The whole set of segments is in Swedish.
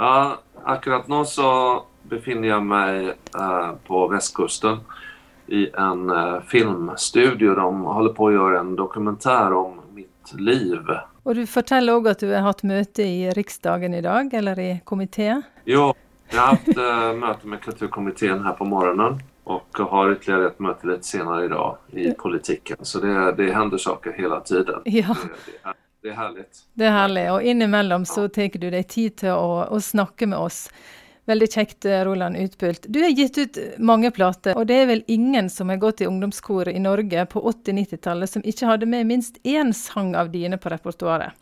Ja, akkurat nu så befinner jag mig eh, på västkusten i en eh, filmstudio. De håller på att göra en dokumentär om mitt liv. Och du fortäller också att du har haft möte i riksdagen idag, eller i kommittén? Jo, jag har haft eh, möte med kulturkommittén här på morgonen och har ytterligare ett möte lite senare idag i politiken. Så det, det händer saker hela tiden. Ja. Det, det, det är härligt. Det är härligt. Och inemellan så tar du dig tid till att, att snacka med oss. Väldigt käckt, Roland Utbult. Du har gett ut många plattor, och det är väl ingen som har gått i ungdomskor i Norge på 80-90-talet som inte hade med minst en sång av dina på repertoaret.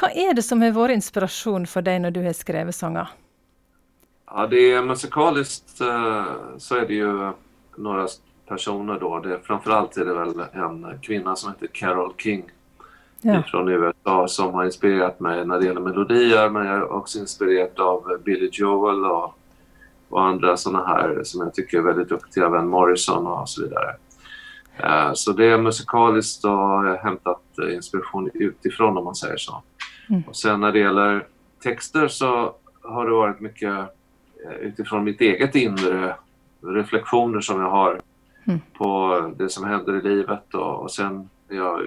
Vad är det som har varit inspiration för dig när du har skrivit sånger? Ja, det är musikaliskt eh, så är det ju några personer då. Det, framförallt är det väl en kvinna som heter Carol King ja. från USA som har inspirerat mig när det gäller melodier men jag är också inspirerad av Billy Joel och, och andra sådana här som jag tycker är väldigt duktiga, Van Morrison och så vidare. Uh, så det är musikaliskt och jag har hämtat inspiration utifrån om man säger så. Mm. Och sen när det gäller texter så har det varit mycket eh, utifrån mitt eget inre reflektioner som jag har mm. på det som händer i livet och, och sen är jag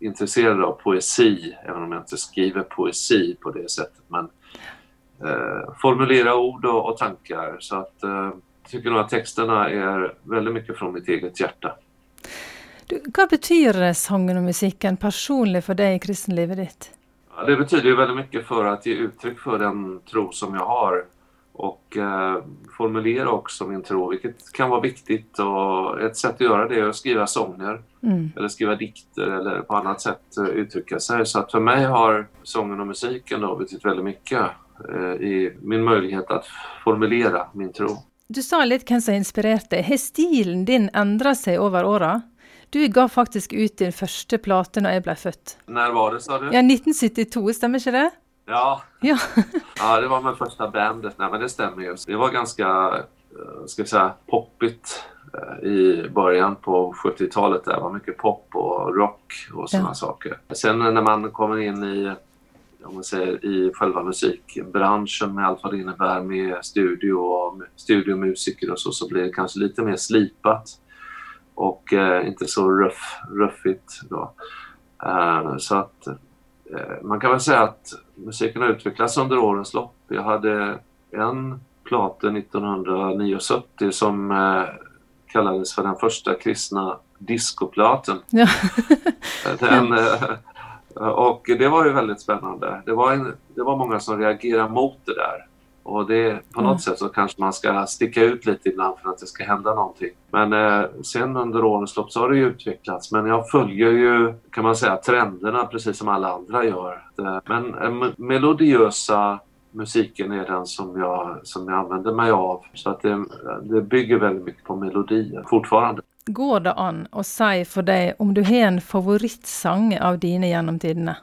intresserad av poesi, även om jag inte skriver poesi på det sättet. Men eh, formulera ord och, och, tankar. Så att eh, jag tycker nog att texterna är väldigt mycket från mitt eget hjärta. Du, vad betyder sången och musiken personligt för dig i kristenlivet ditt? Ja, det betyder ju väldigt mycket för att ge uttryck för den tro som jag har och eh, formulera också min tro, vilket kan vara viktigt. Och ett sätt att göra det är att skriva sånger mm. eller skriva dikter eller på annat sätt uh, uttrycka sig. Så att för mig har sången och musiken då betytt väldigt mycket uh, i min möjlighet att formulera min tro. Du sa lite vem som inspirerat dig. Har stilen din ändrat sig över åren? Du gav faktiskt ut din första platta när jag blev född. När var det sa du? Ja, 1972, stämmer inte det? Ja. Ja. ja, det var med första bandet. Nej, men det stämmer ju. Det var ganska, eh, ska vi säga, poppigt eh, i början på 70-talet. Det var mycket pop och rock och sådana ja. saker. Sen när man kommer in i om man säger, i själva musikbranschen med allt vad det innebär med studio och studiomusiker och så, så blir det kanske lite mer slipat och eh, inte så ruff, ruffigt då. Uh, så att Eh, man kan väl säga att musiken har utvecklats under årens lopp. Jag hade en plata 1979 som eh, kallades för den första kristna discoplaten. Ja. den, eh, och det var ju väldigt spännande. Det var, en, det var många som reagerade mot det där. Och det, på något mm. sätt så kanske man ska sticka ut lite ibland för att det ska hända någonting. Men eh, sen under årens lopp så har det ju utvecklats. Men jag följer ju, kan man säga, trenderna precis som alla andra gör. Men eh, melodiösa musiken är den som jag, som jag använder mig av. Så att det, det bygger väldigt mycket på melodier fortfarande. Går det an att säga för dig om du har en favoritsång av dina genom tiderna?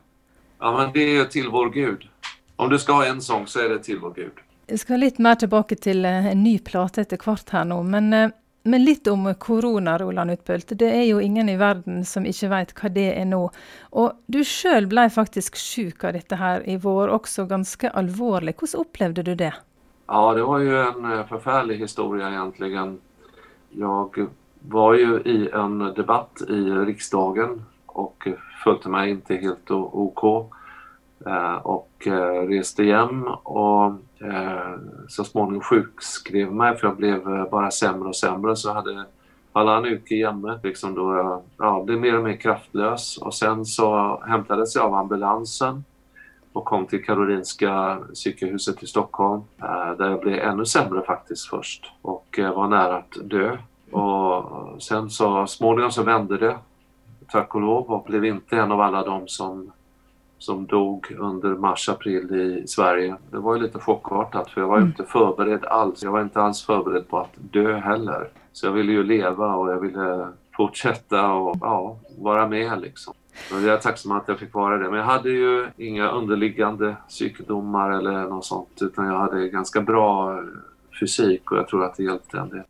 Ja, men det är Till vår Gud. Om du ska ha en sång så är det Till vår Gud. Jeg skal litt mer tilbake til eh, en ny plate etter hvert her nå. Men, eh, men litt om korona, Roland Utpølt. Det er jo ingen i verden som ikke vet hva det er nå. Og du sjøl ble faktisk sjuk av dette her i vår, også ganske alvorlig. Hvordan opplevde du det? Ja, det var ju en eh, förfärlig historia egentligen. Jag var ju i en debatt i riksdagen och följde mig inte helt OK. Eh, och eh, reste hem och eh, så småningom sjukskrev mig för jag blev bara sämre och sämre. Så hade alla uke hemma liksom då jag ja, blev mer och mer kraftlös. Och sen så hämtades jag av ambulansen och kom till Karolinska psykhuset i Stockholm där jag blev ännu sämre faktiskt först och var nära att dö. Och sen så småningom så vände det tack och lov och blev inte en av alla de som som dog under mars-april i Sverige. Det var ju lite chockartat för jag var mm. inte förberedd alls. Jag var inte alls förberedd på att dö heller. Så jag ville ju leva och jag ville fortsätta och ja, vara med liksom. Och jag är tacksam att jag fick vara det. Men jag hade ju inga underliggande sjukdomar eller något sånt utan jag hade ganska bra fysik och jag tror att det hjälpte en del.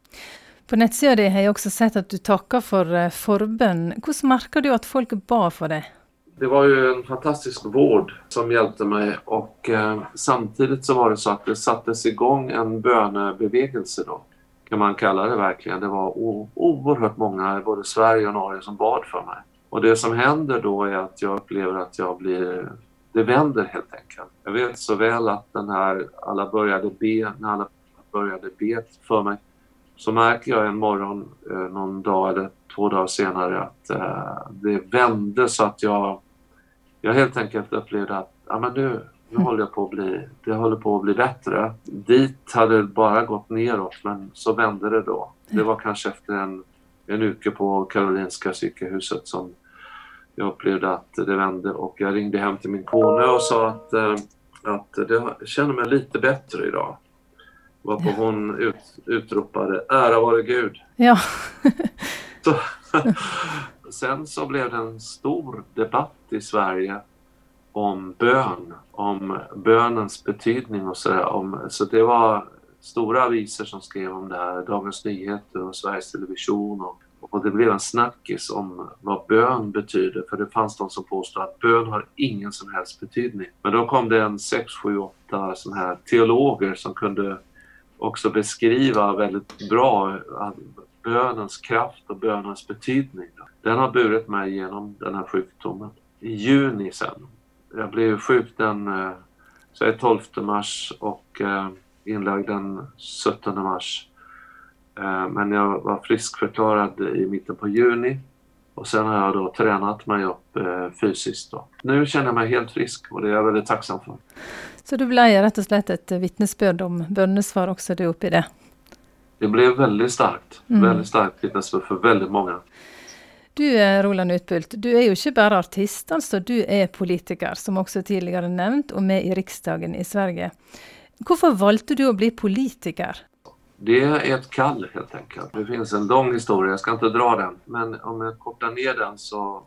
På nettsida har jag också sett att du tackar för eh, förbön. Hur märker du att folk bad för dig? Det var ju en fantastisk vård som hjälpte mig och eh, samtidigt så var det så att det sattes igång en bönebevegelse då kan man kalla det verkligen. Det var oerhört många, både Sverige och Norge, som bad för mig. Och det som händer då är att jag upplever att jag blir... Det vänder helt enkelt. Jag vet så väl att den här, alla började be, när alla började be för mig, så märker jag en morgon, eh, någon dag eller två dagar senare, att eh, det vände så att jag, jag helt enkelt upplevde att ja, men nu, nu håller jag på att bli, det håller på att bli bättre. Dit hade det bara gått neråt men så vände det då. Det var kanske efter en, en uke på Karolinska psykhuset som jag upplevde att det vände och jag ringde hem till min kone och sa att, eh, att det, jag känner mig lite bättre idag. Varpå ja. hon ut, utropade ära vare Gud. Ja. så, sen så blev det en stor debatt i Sverige om bön, om bönens betydning och sådär. Så det var stora aviser som skrev om det här, Dagens Nyheter och Sveriges Television och, och det blev en snackis om vad bön betyder för det fanns de som påstod att bön har ingen som helst betydning. Men då kom det en 6, 7, 8 sådana här teologer som kunde också beskriva väldigt bra bönens kraft och bönens betydning. Den har burit mig genom den här sjukdomen. I juni sen jag blev sjuk den eh, så 12 mars och eh, inlagd den 17 mars. Eh, men jag var friskförklarad i mitten på juni och sen har jag då tränat mig upp fysiskt. Då. Nu känner jag mig helt frisk och det är jag väldigt tacksam för. Så du blir rätt och slett ett vittnesbörd om bönesvar också du uppe i det? Det blev väldigt starkt. Mm. Väldigt starkt vittnesbörd för väldigt många. Du Roland Utbult, du er jo ikke bare artist, altså. Du er politiker, som også tidligere nevnt, og med i Riksdagen i Sverige. Hvorfor valgte du å bli politiker? Det är ett kall helt enkelt. Det finns en lång historia, jag ska inte dra den. Men om jag kortar ner den så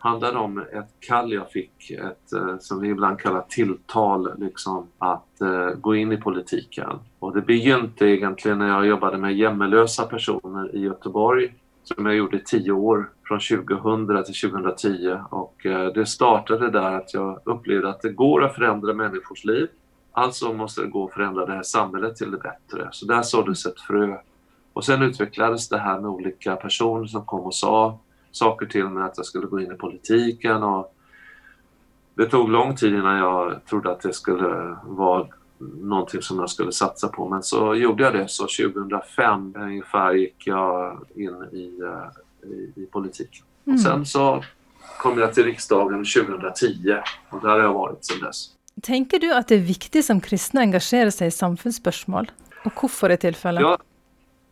handlade om ett kall jag fick, ett, eh, som vi ibland kallar tilltal, liksom, att uh, gå in i politiken. Och det begynte egentligen när jag jobbade med jämmelösa personer i Göteborg som jag gjorde i tio år, från 2000 till 2010. Och uh, det startade där att jag upplevde att det går att förändra människors liv. Alltså måste det gå att förändra det här samhället till det bättre. Så där såddes ett frö. Och sen utvecklades det här med olika personer som kom och sa saker till mig att jag skulle gå in i politiken. Och det tog lång tid innan jag trodde att det skulle vara någonting som jag skulle satsa på. Men så gjorde jag det. Så 2005 ungefär gick jag in i, eh, i, i politiken. Mm. Och sen så kom jag till riksdagen 2010 och där har jag varit sedan dess. Tänker du att det är viktigt som kristna engagerar sig i samfunnsspörsmål? Och varför i tillfälle? Ja,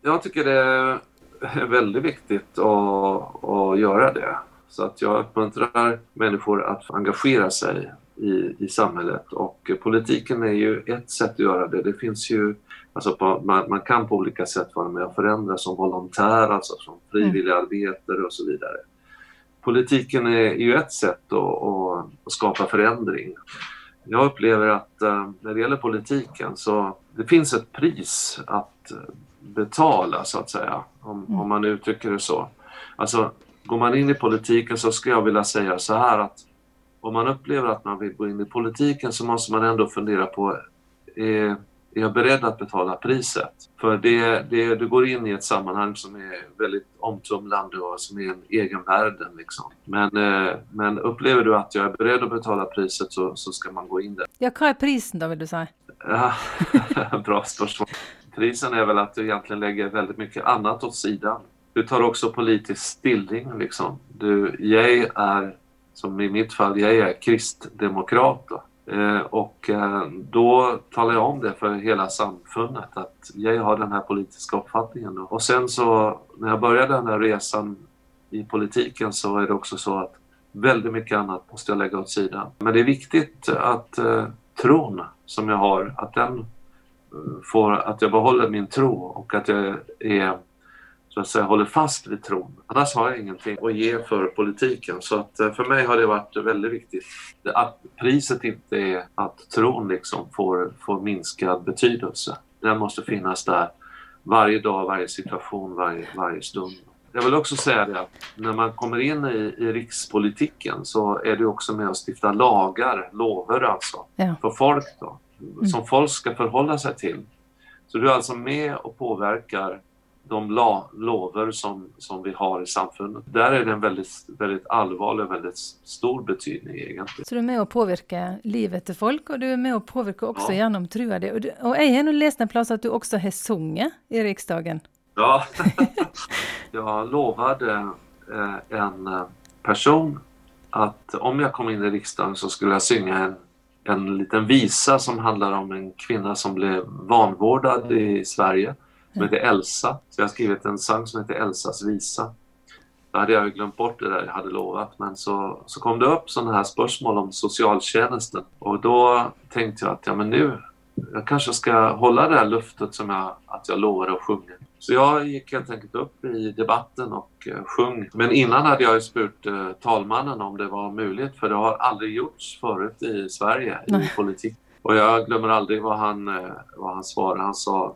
jag tycker det är väldigt viktigt att, att göra det. Så att jag uppmuntrar människor att engagera sig i, i samhället och politiken är ju ett sätt att göra det. Det finns ju, alltså på, man, man, kan på olika sätt vara med och förändra som volontär, alltså som frivilligarbetare och så vidare. Politiken är ju ett sätt att, att, att skapa förändring. Jag upplever att äh, när det gäller politiken så det finns ett pris att betala så att säga, om, mm. om man uttrycker det så. Alltså, går man in i politiken så skulle jag vilja säga så här att om man upplever att man vill gå in i politiken så måste man ändå fundera på är, är jag beredd att betala priset? För det, det, du går in i ett sammanhang som är väldigt omtumlande och som är en egen värld. Liksom. Men, eh, men upplever du att jag är beredd att betala priset så, så ska man gå in där. Ja, vad är priset då vill du säga? Ja, bra spörsmål. Prisen är väl att du egentligen lägger väldigt mycket annat åt sidan. Du tar också politisk stilling liksom. Du, jag är som i mitt fall, jag är kristdemokrat. Då. Eh, och eh, då talar jag om det för hela samfundet att jag har den här politiska uppfattningen. Och sen så när jag började den här resan i politiken så är det också så att väldigt mycket annat måste jag lägga åt sidan. Men det är viktigt att eh, tron som jag har, att den får, att jag behåller min tro och att jag är så att säga håller fast vid tron. Annars har jag ingenting att ge för politiken. Så att eh, för mig har det varit väldigt viktigt att priset inte är att tron liksom får, får minskad betydelse. Den måste finnas där varje dag, varje situation, varje, varje stund. jag vill också säga det att när man kommer in i, i rikspolitiken så är du också med och stifta lagar, lover alltså, ja. för folk då, mm. som folk ska förhålla sig till. Så du är alltså med och påverkar de la, lover som, som vi har i samfundet. Där är det en väldigt, väldigt allvarlig och väldigt stor betydning egentligen. Så du är med och påverkar livet till folk och du är med och påverkar också ja. genom trua det. Och, du, och jag har läst en plats att du också har sunget i riksdagen. Ja, jag lovade eh, en person att om jag kom in i riksdagen så skulle jag synga en, en liten visa som handlar om en kvinna som blev vanvårdad i Sverige som heter Elsa. Så jag har skrivit en sång som heter Elsas visa. Då hade jag ju glömt bort det där jag hade lovat men så, så kom det upp sådana här spörsmål om socialtjänsten och då tänkte jag att ja men nu, jag kanske ska hålla det här luftet som jag, att jag lovade att sjunga. Så jag gick helt enkelt upp i debatten och uh, sjöng. Men innan hade jag ju spurt uh, talmannen om det var möjligt för det har aldrig gjorts förut i Sverige i politik. Och jag glömmer aldrig vad han, uh, vad han svarade. Han sa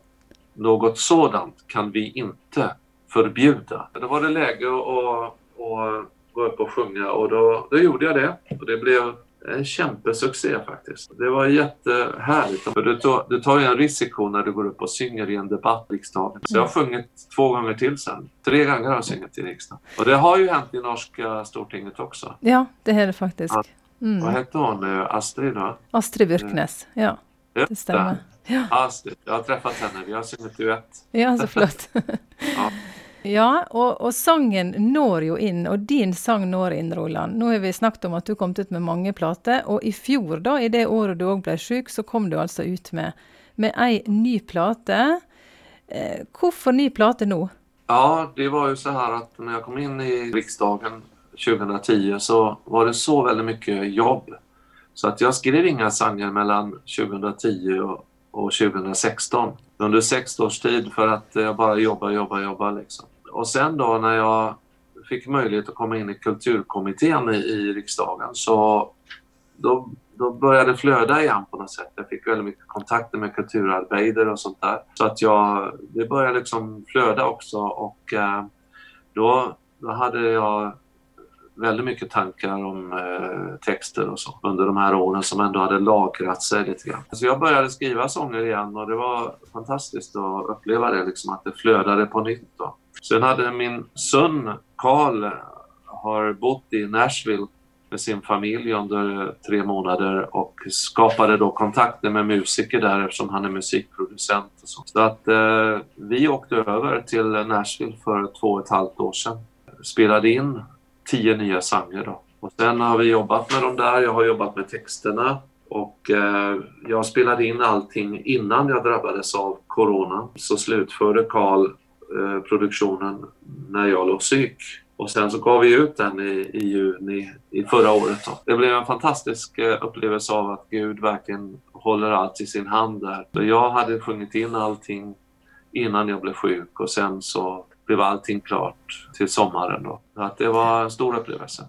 något sådant kan vi inte förbjuda. Då var det läge att, att gå upp och sjunga och då, då gjorde jag det. Och det blev en kämpesuccé faktiskt. Det var jättehärligt. För du, tar, du tar ju en risiko när du går upp och synger i en debatt i riksdagen. Så jag har sjungit två gånger till sen. Tre gånger har jag sjungit i riksdagen. Och det har ju hänt i norska stortinget också. Ja, det är det faktiskt. Mm. Vad hette hon? Astrid va? Astrid Byrknes, ja. Det stämmer. Ja. Astrid, jag har träffat henne, vi har sjungit duett. Ja, så flott. ja. Ja, och, och sangen når jo inn, og din sang når inn, Roland. Nå har vi snakket om at du kom ut med mange plater, og i fjor, da, i det året du òg ble syk, så kom du altså ut med, med ei ny plate. Eh, hvorfor ny plate nå? Ja, det var ju så här att när jag kom in i riksdagen 2010 så var det så väldigt mycket jobb. Så att jag skrev inga sånger mellan 2010 och, och 2016 under sex års tid för att jag bara jobbar, jobbar, jobbar liksom och sen då när jag fick möjlighet att komma in i kulturkommittén i, i riksdagen så då, då började det flöda igen på något sätt. Jag fick väldigt mycket kontakter med kulturarbetare och sånt där. Så att jag, det började liksom flöda också och eh, då, då hade jag väldigt mycket tankar om eh, texter och så under de här åren som ändå hade lagrat sig lite grann. Så jag började skriva sånger igen och det var fantastiskt att uppleva det, liksom, att det flödade på nytt. Då. Sen hade min son Karl eh, har bott i Nashville med sin familj under eh, tre månader och skapade då kontakter med musiker där eftersom han är musikproducent. Och så. så att eh, vi åkte över till Nashville för två och ett halvt år sedan. Spelade in tio nya sånger då. Och sen har vi jobbat med dem där. Jag har jobbat med texterna och eh, jag spelade in allting innan jag drabbades av corona. Så slutförde Karl Eh, produktionen när jag låg psyk. Och sen så gav vi ut den i, i juni i förra året. Då. Det blev en fantastisk eh, upplevelse av att Gud verkligen håller allt i sin hand där. Så jag hade sjungit in allting innan jag blev sjuk och sen så blev allting klart till sommaren. Då. Att det var en stor upplevelse.